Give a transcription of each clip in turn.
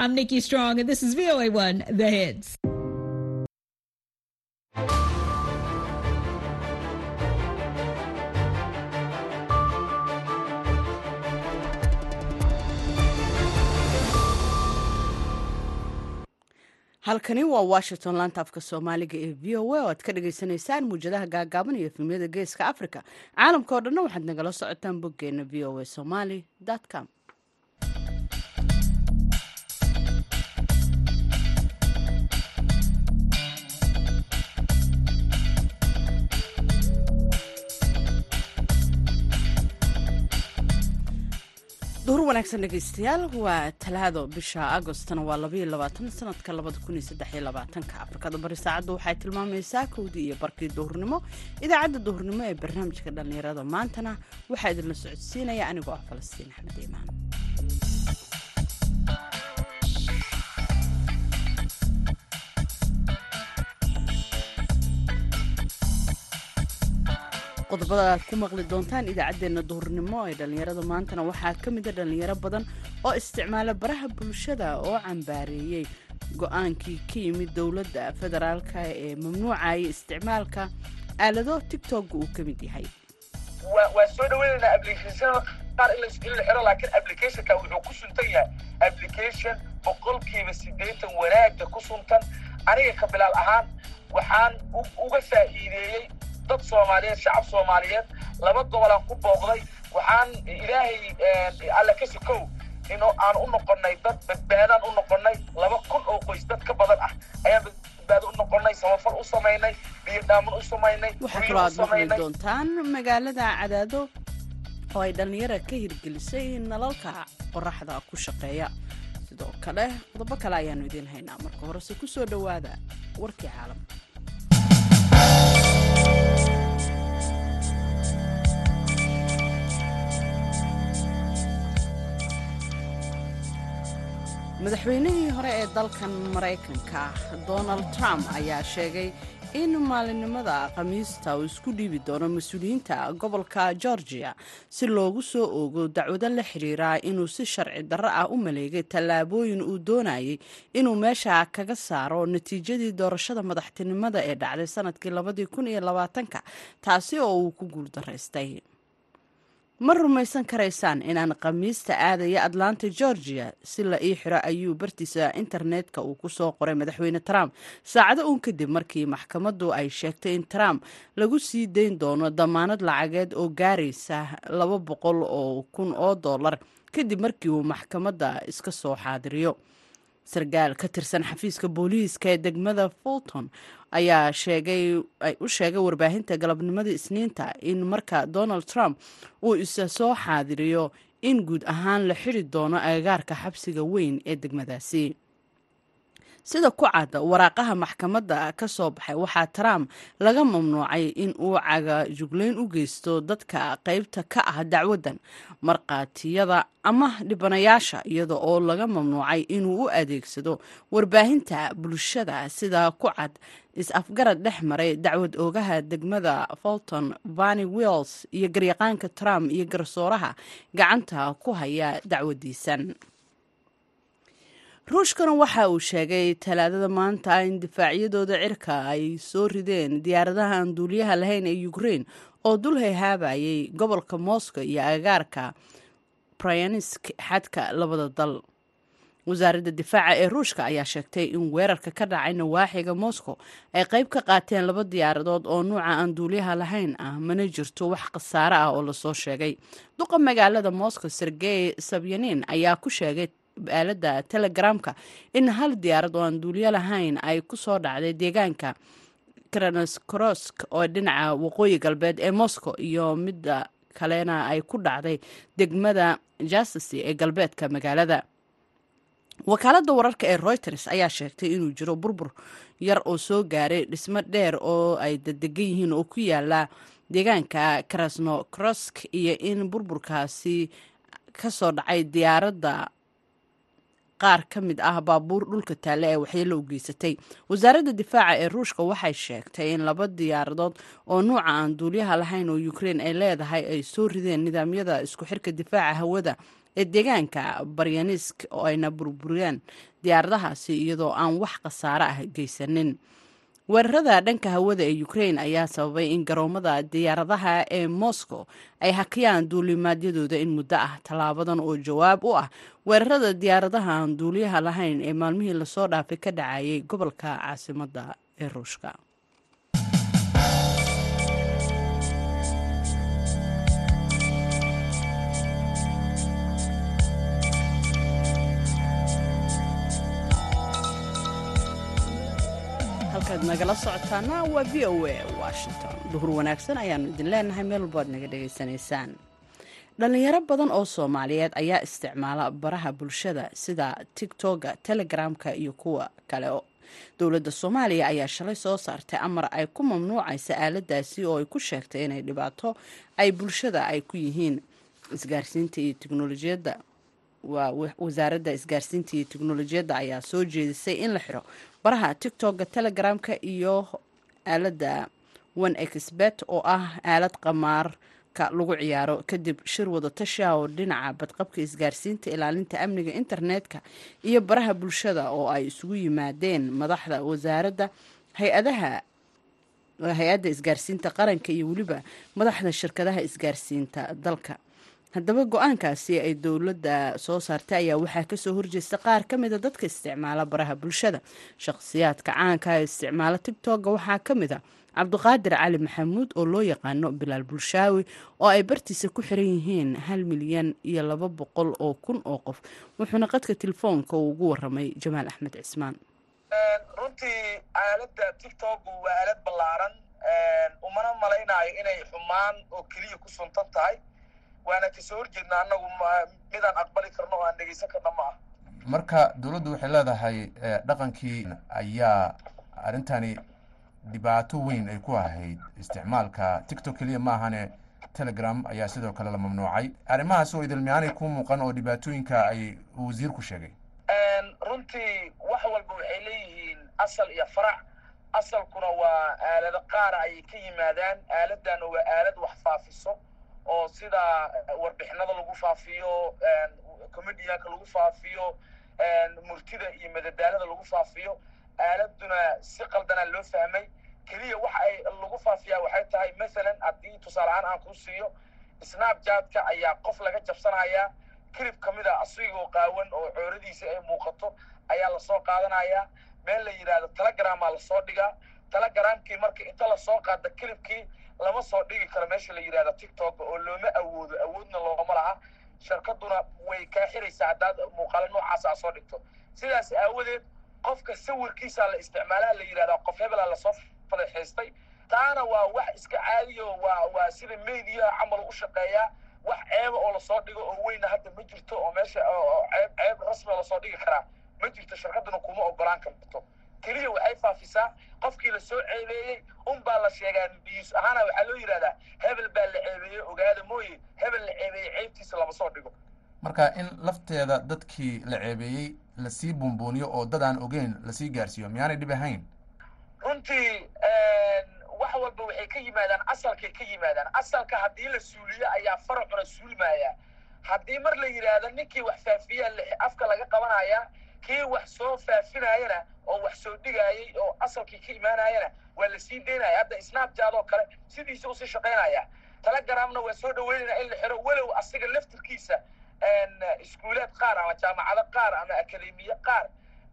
I'm Nikki Strong, and this is VOA1 The Hits. halkani waa washington laanta afka soomaaliga ee v o a oo aad ka dhagaysanaysaan muwjadaha gaagaaban iyo efemyada geeska africa caalamka oo dhanna waxaad nagala socotaan boggeena v o a somaly com duhur wanaagsan dhegeystayaal waa talaado bisha agostna waa sanadka afrikada bari saacadda waxay tilmaamaysaa kowdii iyo barkii duhurnimo. Idaacadda duhurnimo ee barnaamijka dhallinyarada maantana waxaa idinla socodsiinaya anigoo ah falastiin axmed iimaan qodobada aad ku maqli doontaan idaacaddeenna duhurnimo ee dhallinyarada maantana waxaa ka mida dhallinyaro badan oo isticmaala baraha bulshada oo cambaareeyey. Go'aankii ka yimid dowladda federaalka ee mamnuucaya isticmaalka aalado tigtogga uu ka mid yahay. Waa soo dhaweynaynaa applicationada qaar in la xiro laakiin applicationka wuxuu ku suntan yahay. Application boqolkiiba siddeetan wanaagga ku suntan. Aniga ka bilaal ahaan waxaan uga faa'iideeyey dad soomaaliyeed shacab soomaaliyeed laba gobolaan ku booqday waxaan ilaahay alle ka sokow in aan u noqonnay dad badbaadaan u noqonnay laba kun oo qoys dad ka badan ah ayaan badbaado u noqonnay samafal u samaynay biyodhaaman u samaynay waxaa kaloo aad maqli doontaan magaalada cadaado oo ay dhallinyara ka hirgelisay nalalka qoraxda ku shaqeeya. Sidoo kale qodobo kale ayaanu idiin haynaa marka horese ku soo dhowaada warkii caalamka madaxweynihii hore ee dalkan maraykanka donald trump ayaa sheegay in maalinimada khamiista uu isku dhiibi doono mas'uuliyiinta gobolka georgia si loogu soo oogo dacwado la xiriira inuu si sharci darro ah u maleegay tallaabooyin uu doonayay inuu meesha kaga saaro natiijadii doorashada madaxtinimada ee dhacday sannadkii labadii kun iyo labaatanka taasi oo uu ku guuldaraystay ma rumaysan karaysaan inaan khamiista aadaya atlanta georgia? Si la ii xiro ayuu bartiisa internetka uu ku soo qoray madaxweyne trump. Saacado uun kadib markii maxkamaddu ay sheegtay in trump lagu sii dayn doono damaanad lacageed oo gaaraysa laba boqol oo kun oo dollar kadib markii uu maxkamadda iska soo xaadiriyo sarkaal ka tirsan xafiiska booliiska ee degmada fulton ayaa sheegay ay u sheegay warbaahinta galabnimadii isniinta in marka donald trump uu isa soo xaadiriyo in guud ahaan la xiri doono agagaarka xabsiga weyn ee degmadaasi sida ku cad waraaqaha maxkamadda ka soo baxay waxaa trump laga mamnuucay in uu cagajuglayn u geysto dadka qaybta ka ah dacwaddan markhaatiyada ama dhibanayaasha iyada oo laga mamnuucay inuu u adeegsado warbaahinta bulshada sida ku cad is-afgarad dhex maray dacwad oogaha degmada fulton vani wells iyo garyaqaanka trump iyo garsooraha gacanta ku haya dacwadiisan ruushkana waxa uu sheegay talaadada maanta in difaacyadooda cirka ay soo rideen diyaaradaha aan duuliyaha lahayn ee ukraine oo dul hayhaabayay gobolka moscow iyo agagaarka bryansk xadka labada dal. Wasaaradda difaaca ee ruushka ayaa sheegtay in weerarka ka dhacay nawaaxiga moscow ay qayb ka qaateen laba diyaaradood oo nuuca aan duuliyaha lahayn ah mana jirto wax khasaare ah oo la soo sheegay. Duqa magaalada moscow sergey sabyanin ayaa ku sheegay aalada telegramka in hal diyaarad oo aan duuliyo lahayn ay ku soo dhacday deegaanka kranoskorosk oo dhinaca waqooyi galbeed ee moscow iyo midda kalena ay ku dhacday degmada jasasi ee galbeedka magaalada. Wakaaladda wararka ee reuters ayaa sheegtay inuu jiro burbur yar oo soo gaaray dhismo dheer oo ay dadegan yihiin oo ku yaalla deegaanka krasnokrosk iyo in burburkaasi ka soo dhacay diyaaradda qaar ka mid ah baabuur dhulka taalle ee waxyeelo u geysatay. Wasaaradda difaaca ee ruushka waxay sheegtay in laba diyaaradood oo nuuca aan duuliyaha lahayn oo ukrein ay leedahay ay soo rideen nidaamyada isku xirka difaaca hawada ee deegaanka baryansk oo ayna burburiyeen diyaaradahaasi iyadoo aan wax khasaare ah geysanin weerarada dhanka hawada ee ukrain ayaa sababay in garoomada diyaaradaha ee moscow ay hakiyaan duulimaadyadooda in muddo ah tallaabadan oo jawaab u ah weerarada diyaaradaha aan duuliyaha lahayn ee maalmihii la soo dhaafay ka dhacayay gobolka caasimadda ee ruushka halkaad nagala socotaana waa v o a washington. Duhur wanaagsan ayaanu idin leenahay meel walbo aad naga dhegaysanaysaan. Dhalinyaro badan oo soomaaliyeed ayaa isticmaala baraha bulshada sida tigtoga telegramka iyo kuwa kale dowladda soomaaliya ayaa shalay soo saartay amar ay ku mamnuucaysa aaladaasi oo ay ku sheegtay inay dhibaato ay bulshada ay ku yihiin. Isgaarsiinta iyo teknolojiyadda waa wasaaradda isgaarsiinta iyo teknolojiyadda ayaa soo jeedisay in la xiro baraha tictokga telegramka iyo aaladda one exbet oo ah aalad qamaarka lagu ciyaaro. Kadib shir wadatasha oo dhinaca badqabka isgaarsiinta ilaalinta amniga internetka iyo baraha bulshada oo ay isugu yimaadeen madaxda wasaaradda hay'adaha hay'adda isgaarsiinta qaranka iyo weliba madaxda shirkadaha isgaarsiinta dalka haddaba go'aankaasi ay dowladda soo saartay ayaa waxaa ka soo horjeesta qaar ka mida dadka isticmaala baraha bulshada. Shaqhsiyaadka caanka ee isticmaala tigtogga waxaa ka mid a cabdiqaadir cali maxamuud oo loo yaqaano bilaal bulshaawi oo ay bartiisa ku xiran yihiin hal milyan iyo laba boqol oo kun oo qof. Wuxuuna qadka telefoonka uu ugu waramay jamaal axmed cismaan. Runtii aaladda tictoggu waa aalad ballaaran. Umana malaynayo inay xumaan oo keliya ku suntan tahay waana ka soo horjeedna annagu midaan aqbali karno oo aan dhegeysan karno ma ah marka dowladdu waxay leedahay dhaqankii ayaa arrintani dhibaato weyn ay ku ahayd. Isticmaalka tictok keliya ma ahane telegram ayaa sidoo kale la mamnuucay. Arrimahaas oo idilmiyaanay ku muuqan oo dhibaatooyinka ay wasiirku sheegay. Runtii wax walba waxay leeyihiin asal iyo farac. Asalkuna waa aalado qaara ayay ka yimaadaan. Aaladana waa aalad wax faafiso oo sida warbixinada lagu faafiyo comedianka lagu faafiyo murtida iyo madadaalada lagu faafiyo aaladuna si qaldanaa loo fahmay. Keliya waxa ay lagu faafiyaa waxay tahay masalan haddii tusaale ahaan aan kuu siiyo snapjatka ayaa qof laga jabsanayaa. Kilib ka mid a asigoo qaawan oo cooradiisa ay muuqato ayaa la soo qaadanayaa. Meel la yidhaahdo telegramaa la soo dhigaa. Telegramkii marka inta la soo qaada kilibkii lama soo dhigi karo meesha la yidhahdo tictok oo looma awoodo awoodna looma laha. Shirkaduna way kaa xiraysaa haddaad muuqaalo noocaas aa soo dhigto. Sidaas aawadeed qofka sawirkiisaa la isticmaalaa la yidhahdaa qof hebelaa la soo fadeexaystay taana waa wax iska caadiyo waa waa sida mediaha camal u shaqeeyaa wax ceeba oo la soo dhigo oo weyna hadda ma jirto oo meesha ceeb ceeb rasmi la soo dhigi karaa. Ma jirto shirkaduna kuma ogolaan karto keliya waxay faafisaa qofkii la soo ceebeeyey un baa la sheegaa news ahaana waxaa loo yidhahdaa hebel baa la ceebeeyey ogaada mooye hebel la ceebeeyey ceebtiisa lama soo dhigo. Marka in lafteeda dadkii la ceebeeyey la sii buunbuuniyo oo dad aan ogeyn la sii gaarsiiyo miyaanay dhib ahayn? Runtii wax walba waxay ka yimaadaan asalkay ka yimaadaan. Asalka haddii la suuliyo ayaa faracuna suulmaaya haddii mar la yidhaahdo ninkii wax faafiyaa afka laga qabanaya kii wax soo faafinayana oo wax soo dhigaayay oo asalkii ka imaanayana waa la sii daynaya hadda snapjad oo kale sidiisa u sii shaqaynaya telegramna waa soo dhaweynayna in la xiro walow asiga laftirkiisa iskuulaad qaar ama jaamacado qaar ama akademiye qaar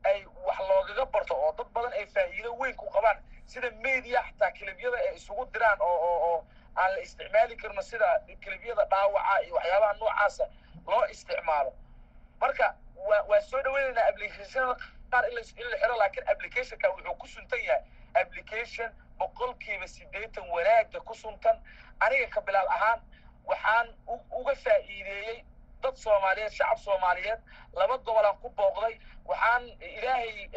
ay wax loogaga barto oo dad badan ay faa'iido weyn ku qabaan. Sida media xataa kilibyada ay isugu diraan oo aan la isticmaali karno sida kilibyada dhaawaca iyo waxyaabaha noocaasa loo isticmaalo. Marka waa soo dhaweynaynaa applicationada qaar in la xiro laakiin applicationka wuxuu ku suntan yahay. Application boqolkiiba siddeetan wanaagga ku suntan. Aniga ka bilaal ahaan waxaan uga faa'iideeyey dad soomaaliyeed shacab soomaaliyeed laba gobolaan ku booqday. Waxaan ilaahay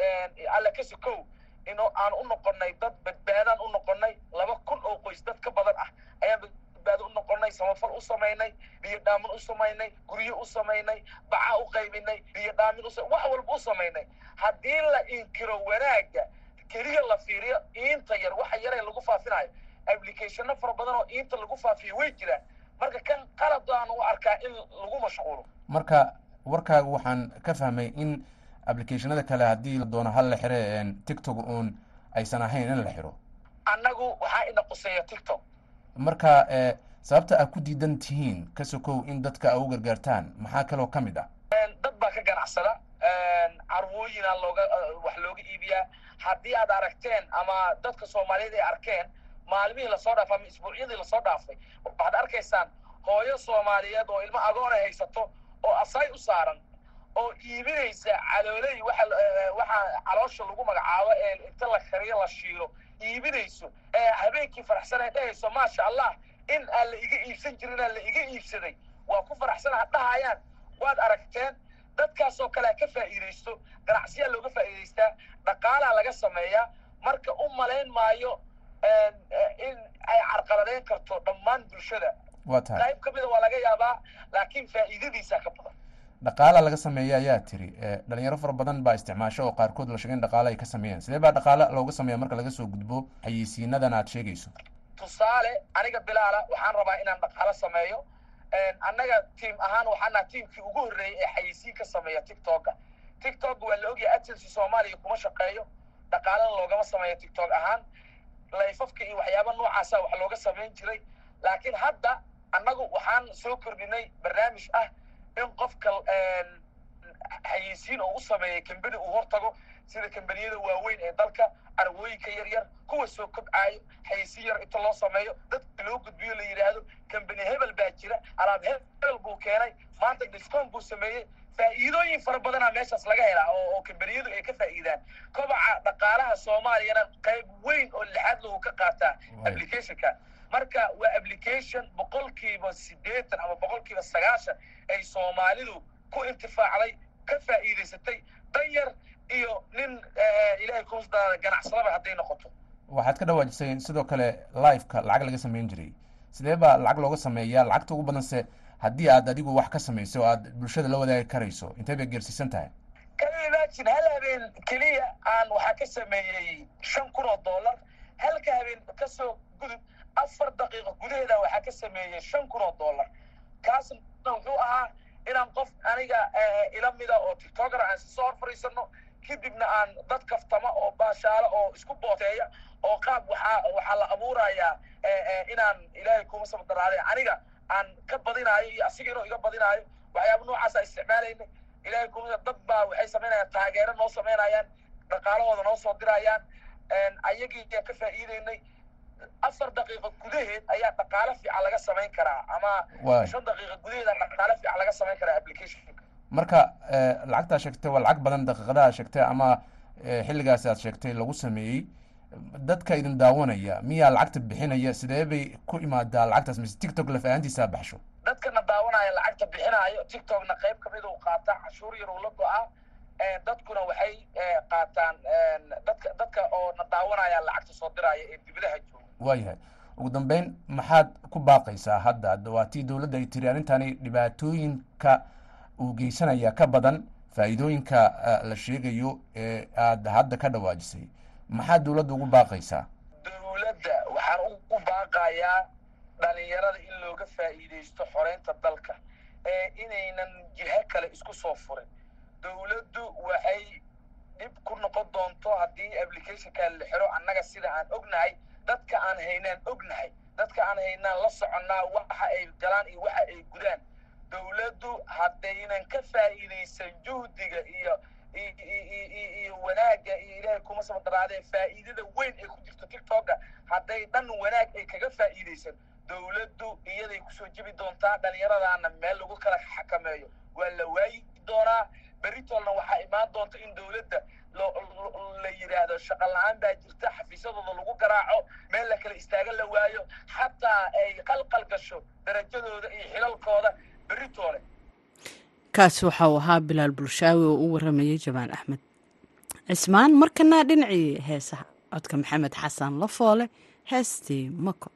alle ka sokow in aan u noqonnay dad badbaadaan u noqonnay. Laba kun oo qoys dad ka badan ah. Ayaan badbaado u noqonnay samafal u samaynay biyo dhaamin u samaynay guryo u samaynay baca u qaybinay biyo dhaamin u wax walba u samaynay haddii la inkiro wanaagga keliya la fiiriyo iinta yar waxa yaree lagu faafinayo applicationno fara badan oo iinta lagu faafiyo way jiraan marka kan qalad aan u arkaa in lagu mashquulo. Marka warkaaga waxaan ka fahmay in applicationada kale haddii la doono hal la xire tiktok uun aysan ahayn in la xiro. Annagu waxaa ina quseeya tiktok marka sababta aad ku diidan tihiin ka sokow in dadka a u gargaartaan maxaa kaloo ka mid ah? Dad baa ka ganacsada. Carwooyina looga wax looga iibiyaa. Haddii aad aragteen ama dadka soomaaliyeed ay arkeen maalmihii la soo dhaafay ama isbuucyadii la soo dhaafay waxaad arkaysaan hooyo soomaaliyeed oo ilmo agoon ay haysato oo asay u saaran oo iibinaysa calooley waxa waxa caloosha lagu magacaabo ee inta la kariyo la shiilo iibinayso ee habeenkii faraxsan ay dhahayso maasha allah in aan la iga iibsan jirin aan la iga iibsaday. Waa ku faraxsan ha dhahayaan. Waad aragteen dadkaasoo kale ka faa'iidaysto ganacsiyaa looga faa'iidaystaa dhaqaalaa laga sameeyaa. Marka u malayn maayo in ay carqaladeyn karto dhammaan bulshada. Qayb ka mida waa laga yaabaa laakiin faa'iidadiisaa ka badan dhaqaala laga sameeya ayaa tiri dhalinyaro fara badan baa isticmaasho oo qaarkood la sheegay in dhaqaale ay ka sameeyaan. Sidee baa dhaqaale looga sameeya marka laga soo gudbo xayeysiinadan aad sheegayso? Tusaale aniga bilaala waxaan rabaa inaan dhaqaalo sameeyo. Annaga tiim ahaan waxaan naha tiimkii ugu horreeyey ee xayeysiin ka sameeya tiktoka. Tiktok waa la ogyahay agency soomaaliya kuma shaqeeyo. Dhaqaalana loogama sameeyo tiktok ahaan. Layfafka iyo waxyaaba noocaasa wax looga samayn jiray. Laakiin hadda annagu waxaan soo kordhinay barnaamij ah in qofka xayeysiin oo u sameeya kambani uu hortago sida kambaniyada waaweyn ee dalka carwooyinka yar yar kuwa soo kobcaayo xayeysiin yar inta loo sameeyo dadka loo gudbiyo la yidhaahdo kambani hebel baa jira alaab hebel buu keenay maanta discount buu sameeyey faa'iidooyin fara badanaa meeshaas laga helaa oo kambaniyadu ay ka faa'iidaan. Kobaca dhaqaalaha soomaaliyana qayb weyn oo lixaad lagu ka qaataa applicationka. Marka waa application boqolkiiba siddeetan ama boqolkiiba sagaashan ay soomaalidu ku intifaacday ka faa'iidaysatay dan yar iyo nin ilahay kuusdaada ganacsadaba hadday noqoto. Waxaad ka dhawaajisay sidoo kale liveka lacag laga samayn jiray. Sidee baa lacag looga sameeyaa? Lacagta ugu badanse haddii aad adigu wax ka samayso o aad bulshada la wadaagi karayso intee bay geersiisan tahay? Kala imagine? Hal habeen keliya aan waxaa ka sameeyey shan kun oo dollar halka habeen ka soo gudub afar daqiiqo gudaheeda waxaa ka sameeyey shan kun oo dollar. Kaasna wuxuu ahaa inaan qof aniga ila mida oo tiktoker aan sisoo hor fadhiisano kadibna aan dad kaftama oo baashaalo oo isku booteeya oo qaab waxaa waxaa la abuurayaa inaan ilaahay kuma sabdaraaday aniga aan ka badinaayo iyo asiga inuu iga badinaayo waxyaaba noocaasa isticmaalayna ilaahay kuma dad baa waxay samaynayaan taageero noo samaynayaan dhaqaalahooda noo soo dirayaan. Ayagii ka faa'iideynay afar daqiiqo gudaheed ayaa dhaqaalo fiican laga samayn karaa ama shan daqiiqo gudaheeda dhaqaalo fiican laga samayn karaa applicationka. Marka lacagtaa sheegtay waa lacag badan daqiiqadaha sheegtay ama xilligaasi aad sheegtay lagu sameeyey dadka idin daawanaya miyaa lacagta bixinaya? Sidee bay ku imaadaa lacagtaas? Mise tiktok laf ahaantiisaa baxsho dadkana daawanaya lacagta bixinaayo tiktokna qayb ka mid uu qaataa cashuur yar uu la go'aa dadkuna waxay qaataan dadka dadka oo na daawanaya lacagta soo diraya ee dibadaha jooga waayahay ugu dambeyn maxaad ku baaqaysaa hadda? Waa tii dowladda ay tiri arrintani dhibaatooyinka uu geysanaya ka badan faa'iidooyinka la sheegayo ee aad hadda ka dhawaajisay. Maxaad dowladda ugu baaqaysaa? Dowladda waxaan ugu baaqayaa dhalinyarada in looga faa'iidaysto xoreynta dalka ee inaynan jiho kale isku soo furin. Dowladdu waxay dhib ku noqon doonto haddii applicationka la xiro annaga sida aan ognahay dadka aan haynaan ognahay dadka aan haynaan la soconnaa waxa ay galaan iyo waxa ay gudaan. Dowladdu haddaynan ka faa'iidaysan juhdiga iyo iyo wanaagga iyo ilaahay kuma sabadaraadee faa'iidada weyn ee ku jirto tiktoka hadday dhan wanaag ay kaga faa'iidaysan dowladdu iyaday ku soo jebi doontaa dhallinyaradaana meel lagu kala xakameeyo. Waa la waayi doonaa beritoolna waxaa imaan doonta in dowladda la yidhaahdo shaqa la'aan baa jirta xafiisyadooda lagu garaaco meel la kala istaagan la waayo xataa ay qalqal gasho darajadooda iyo xilalkooda beritoole. Kaasi waxa uu ahaa bilaal bulshaawi oo u waramayay jamaal axmed. Cismaan markana dhinacii heesaha. Codka maxamed xasan lafoole heestii mako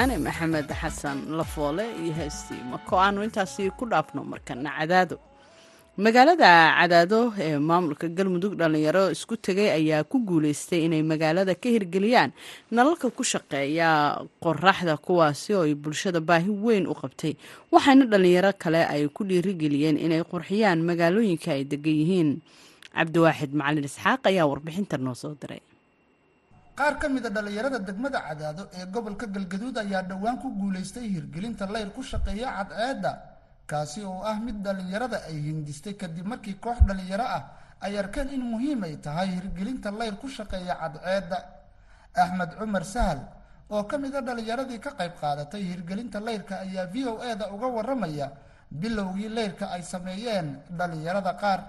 codka macaane maxamed xasan lafoole iyo heestii mako. Aanu intaasi ku dhaafno markana cadaado. Magaalada cadaado ee maamulka galmudug dhallinyaro isku tegay ayaa ku guuleystay inay magaalada ka hirgeliyaan nalalka ku shaqeeya qoraxda kuwaasi oo ay bulshada baahi weyn u qabtay. Waxaana dhallinyaro kale ay ku dhiirigeliyeen inay qurxiyaan magaalooyinka ay degan yihiin. Cabdiwaaxid macalin isxaaq ayaa warbixinta noo soo diray qaar ka mid a dhallinyarada degmada cadaado ee gobolka galgaduud ayaa dhowaan ku guulaystay hirgelinta layr ku shaqeeya cadceedda kaasi oo ah mid dhallinyarada ay hindistay kadib markii koox dhallinyaro ah ay arkeen in muhiim ay tahay hirgelinta layr ku shaqeeya cadceedda. Axmed cumar sahal oo ka mid a dhallinyaradii ka qayb qaadatay hirgelinta layrka ayaa v o e da uga waramaya bilowgii layrka ay sameeyeen dhallinyarada qaar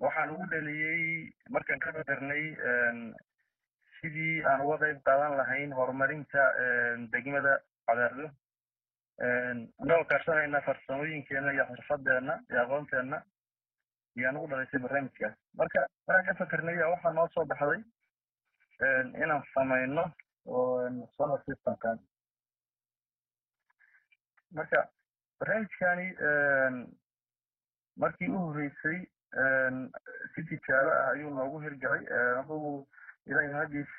waxaan ugu dhaliyey markaan ka qadarnay sidii aan uga qayb qaadan lahayn horumarinta degmada cadaado anagoo kaashanayna farsamooyinkeena iyo xirfadeena iyo aqoonteenna ayaan ugu dhalaysay barnaamijkaas marka markaan ka fakernay waxaa noo soo baxday inaan samayno solar systemkan. Marka barnaamijkani markii u horreysay si tijaabo ah ayuu noogu hirgalay adugu ilaahay haggiis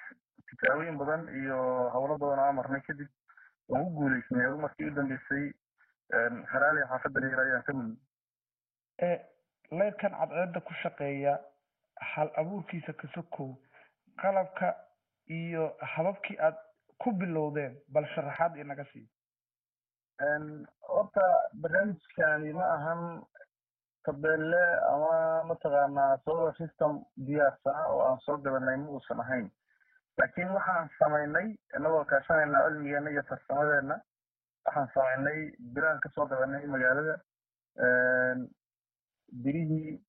tijaabooyin badan iyo howlo badan oo amarnay kadib waan ku guuleysnay. Adu markii u dambeysay haraali xaafadda reer ayaan ka mudnay. Layrkan cadceedda ku shaqeeya hal abuurkiisa kasokow qalabka iyo hababkii aad ku bilowdeen bal sharaxaad inaga sii. Horta barnaamijkani ma ahan tabeelle ama mataqaanaa solar system diyaarsana oo aan soo gadanay ma uusan ahayn. Laakiin waxaan samaynay inagoo kaashanayna cilmigeena iyo farsamadeena waxaan samaynay biraan ka soo gadanay magaalada birihii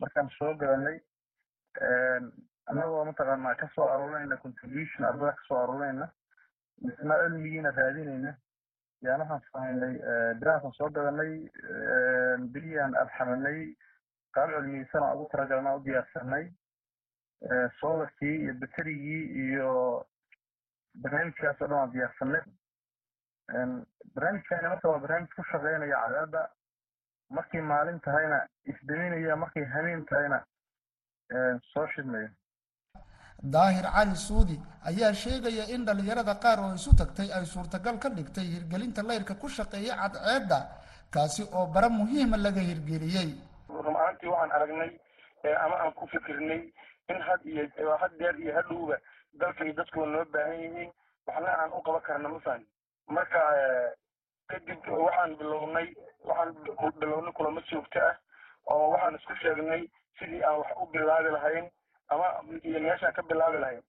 markaan soo gadanay annagoo mataqaanaa ka soo aruurinayna contribution ardada ka soo aruurinayna misna cilmigiina raadinayna. Yaan waxaan samaynay birahaasaan soo gadanay birihii aan abxamanay qaab cilmiyeysan aan ugu talagalna u diyaarsanay solarkii iyo baterigii iyo barnaamijkaas oo dhan aan diyaarsanay barnaamijkani marka waa barnaamij ku shaqeynaya cadaada markay maalin tahayna isdaminaya markay hameen tahayna soo shidmaya daahir cali suudi ayaa sheegaya in dhalinyarada qaar oo isu tagtay ay suurtagal ka dhigtay hirgelinta layrka ku shaqeeya cadceedda kaasi oo bara muhiima laga hirgeliyey. Run ahaantii waxaan aragnay ama aan ku fikirnay in had iyo had deer iyo hadhowba dalka iyo dadku noo baahan yihiin. Waxna aan u qaban karna mafahmi marka kadib waxaan bilownay waxaan bilownay kulamo joogto ah oo waxaan isku sheegnay sidii aan wax u bilaabi lahayn ama iyo meeshaan ka bilaabi lahayn.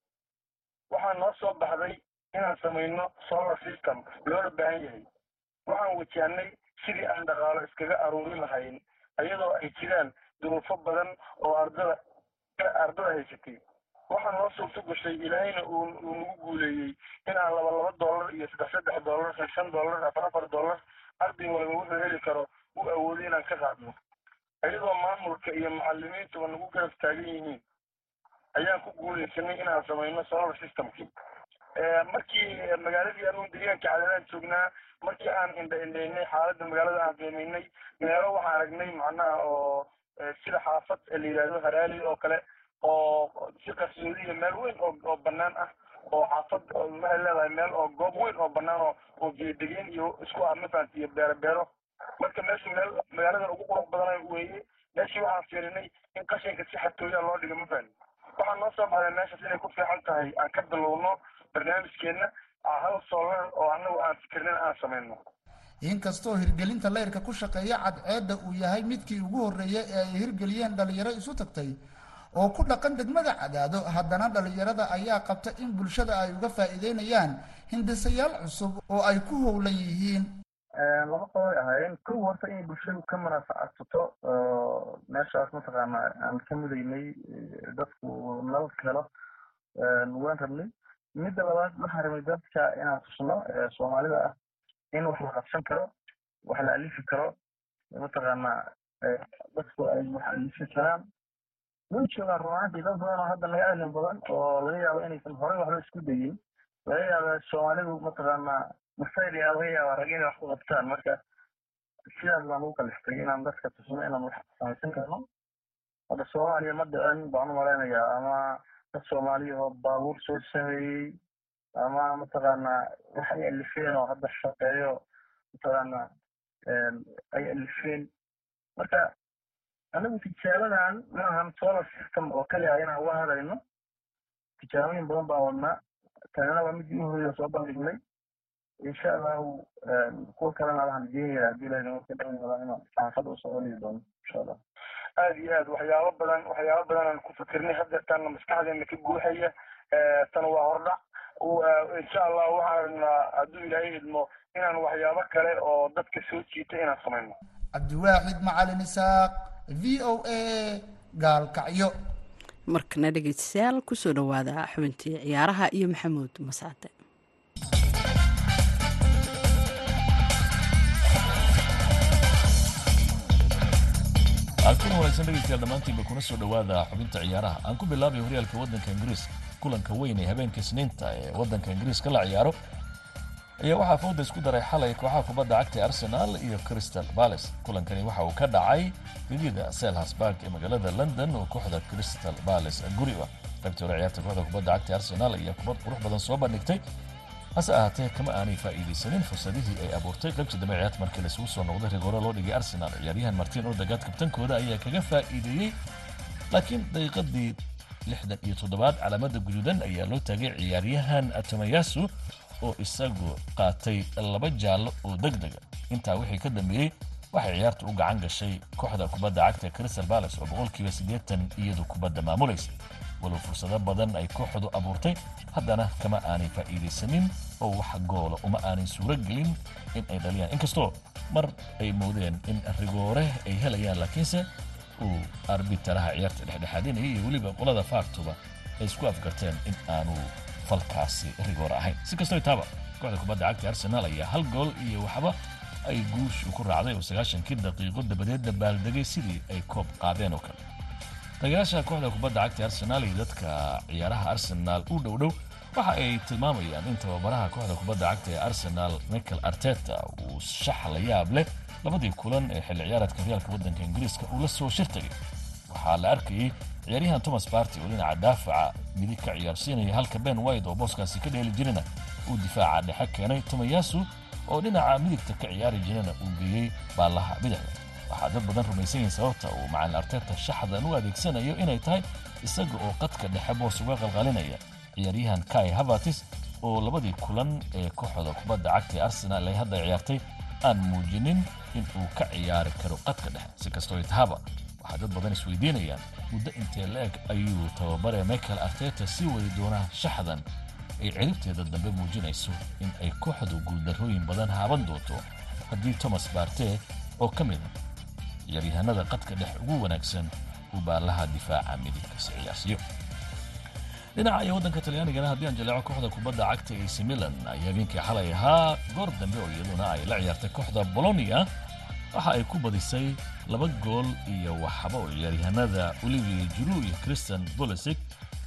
Waxaa noo soo baxday inaan samayno solar system loola baahan yahay. Waxaan wajahnay sidii aan dhaqaalo iskaga aruurin lahayn iyadoo ay jiraan duruufo badan oo ardada ardada haysatay. Waxaa noo suurto gashay ilaahayna uu nagu guuleeyey inaan laba laba dollar iyo saddex saddex dollar shan shan dollar afar afar dollar arday walba wuxuu heli karo uu awooday inaan ka qaadno. Iyadoo maamulka iyo macalimiintuba nagu garab taagan yihiin ayaan ku guuleysanay inaan samayno solar systemkii. Markii magaaladii anugu deegaanka cadaadaan joognaa markii aan indha indhaynay xaaladda magaalada aan qiimaynay meelo waxaan aragnay macnaha oo sida xaafad la yidhaahdo haraali oo kale oo si qarsoodiya meel weyn oo oo banaan ah oo xaafad waxay leedahay meel oo goob weyn oo banaan oo oo geedegeen iyo isku ah mafahant iyo beero beero. Marka meeshu meel magaalada ugu qurux badan weeye meeshii waxaan fiirinay in qashinka si xatooyaa loo dhigo mafahant waxaa noo soo baxday meeshaas inay ku fiican tahay. Aan ka bilowno barnaamijkeenna hal solar oo annagu aan fikirnin aan samayno. Inkastoo hirgelinta layrka ku shaqeeya cadceedda uu yahay midkii ugu horreeyay ee ay hirgeliyeen dhalinyaro isu tagtay oo ku dhaqan degmada cadaado haddana dhalinyarada ayaa qabta in bulshada ay uga faa'iideynayaan hindisayaal cusub oo ay ku howlan yihiin. Laba qodobay ahaayeen. Kow horta inay bulshadu ka manaafacaadsato meeshaas mataqaana aan ka mudaynay dadku nal helo waan rabnay midda labaad waxaan rabnay dadka inaan tusno soomaalida ah in wax la qabsan karo wax la alifi karo mataqaana dadku ay wax alifi karaan. Way joogaan runaantii dad badan oo hadda naga cilmi badan oo laga yaabo inaysan horey waxba isku dayin laga yaaba soomaalidu mataqaana masayriya laga yaaba rag inay wax ku qabtaan. Marka sidaas baan ugu kaliftay inaan dadka tusno inaan wax samaysan karno. Hadda soomaaliya ma dhicin baan u malaynayaa ama dad soomaaliya oo baabuur soo sameeyey ama mataqaana wax ay alifeen oo hadda shaqeeyo mataqaana ay alifeen. Marka anagu tijaabadan maahan solar system oo kaliya inaan uga hadayno tijaabooyin badan baan wadnaa. Tanina waa midii u horreeya soo bandhignay. Insha allahu kuwa kalena waxaan rajeynayaa haddii ilahay naga dhan wada inaan saxaafada u soo celiyi doono insha allah aad iyo aad waxyaabo badan waxyaabo badan aan ku fikirnay haddeertaana maskaxdeena ka guuxaya tan waa hordhac insha allah waxaan rabnaa hadduu ilaahay idmo inaan waxyaabo kale oo dadka soo jiita inaan samayno. Cabdiwaaxid macalin isaaq v o a gaalkacyo markana dhegeystayaal ku soo dhawaada xubintii ciyaaraha iyo maxamuud masaade kuna wanaagsan dhegeystayaal dhammaantiinba kuna soo dhowaada xubinta ciyaaraha. Aan ku bilaabay horyaalka waddanka ingiriiska kulanka weyn ee habeenka isniinta ee waddanka ingiriiska la ciyaaro ayaa waxaa fawda isku daray xalay kooxaha kubadda cagta ee arsenal iyo crystal palace. Kulankani waxa uu ka dhacay gegida selhasburg ee magaalada london oo kooxda crystal palace guriba qaybtii hore ciyaarta kooxda kubadda cagta ee arsenal ayaa kubad qurux badan soo bandhigtay hase ahaatee kama aanay faa'iidaysanin fursadihii ay abuurtay qaybta dambe markii laisugu soo noqday rigoore loo dhigay arsenal. Ciyaaryahan martin odagaad kabtankooda ayaa kaga faa'iideeyey. Laakiin daqiiqadii lixdan iyo toddobaad calaamada guduudan ayaa loo taagay ciyaaryahan tomayasu oo isagu qaatay laba jaallo oo degdega intaa wixii ka dambeeyey waxay ciyaarta u gacan gashay kooxda kubadda cagta crystal palace oo boqolkiiba siddeetan iyadu kubadda maamulaysa. Walow fursado badan ay kooxdu abuurtay haddana kama aanay faa'iidaysanin oo wax goola uma aanay suuro gelin in ay dhaliyaan. Inkastoo mar ay moodeen in rigoore ay helayaan laakiinse uu arbitaraha ciyaarta dhexdhexaadinaya iyo weliba qolada faartuba ay isku afgarteen in aanu falkaasi rigoor ahayn. Si kastoo taaba kooxda kubadda cagta arsenaal ayaa hal gool iyo waxba ay guushu ku raacday oo sagaashankii daqiiqo dabadeed dabaaldegay sidii ay koob qaadeen oo kale. Tagayaasha kooxda kubadda cagta arsenaal iyo dadka ciyaaraha arsenaal u dhowdhow waxa ay tilmaamayaan in tababaraha kooxda kubadda cagta ee arsenaal michael arteta uu shax la yaab leh labadii kulan ee xilli ciyaareedka horyaalka waddanka ingiriiska uu la soo shirtagay. Waxaa la arkayey ciyaaryahan thomas barty oo dhinaca daafaca midig ka ciyaarsiinaya halka ben wide oo booskaasi ka dheeli jirana uu difaaca dhexe keenay. Tomayasu oo dhinaca midigta ka ciyaari jirana uu geeyey baallaha bidixda waxaa dad badan rumaysan yihiin sababta uu macalin arteta shaxdan u adeegsanayo inay tahay isaga oo qadka dhexe boos uga qalqalinaya ciyaaryahan kai havatis oo labadii kulan ee kooxda kubadda cagta ee arsenal ay hadda ciyaartay aan muujinin in uu ka ciyaari karo qadka dhexe. Si kastoo ay tahaba waxaa dad badan isweydiinayaan muddo intee la-eg ayuu tababare michael arteta sii wadi doonaa shaxdan ay ciribteeda dambe muujinayso in ay kooxdu guuldarrooyin badan haaban doonto haddii thomas barte oo ka mid a ciyaaryahanada qadka dhex ugu wanaagsan uu baallaha difaaca midigkasi ciyaarsiiyo dhinaca iyo waddanka talyaanigana haddii aan jaleeco kooxda kubadda cagta ac milan ay habeenkii xalay ahaa goor dambe oo iyaduna ay la ciyaartay kooxda bolonia waxa ay ku badisay laba gool iyo waxba oo ciyaaryahanada olivier juru iyo christian bolisic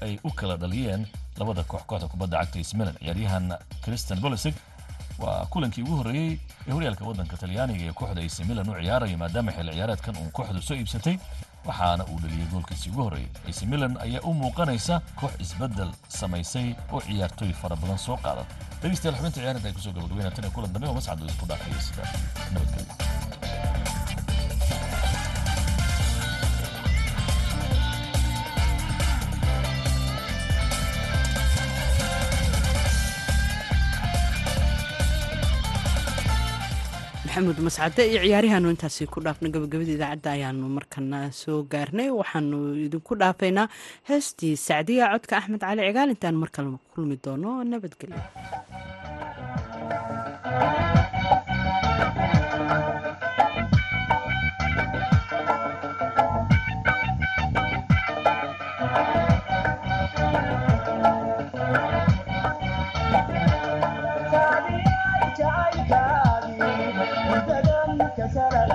ay u kala dhaliyeen labada koox kooxda kubadda cagta ac milan ciyaaryahan christian bolisic waa kulankii ugu horreeyey ee horyaalka waddanka talyaaniga ee kooxda ac milan u ciyaaraya maadaama xilli ciyaareedkan uun kooxdu soo iibsatay waxaana uu dhaliyey goolkiisii ugu horreeyey ac milan ayaa u muuqanaysa koox isbeddel samaysay oo ciyaartooy fara badan soo qaadan. Dhegeystayaal xubinta ciyaaradda ay ku soo gabagabeynaa tan iyo kulan dambe oo mascad isku dhaafaya sida nabadgelyo maxamuud mascade iyo ciyaarihaanu intaasi ku dhaafna gabagabada idaacadda ayaanu markana soo gaarnay. Waxaanu idinku dhaafaynaa heestii sacdiya codka axmed cali cigaal intaan mar kale kulmi doono nabadgelyo sarah.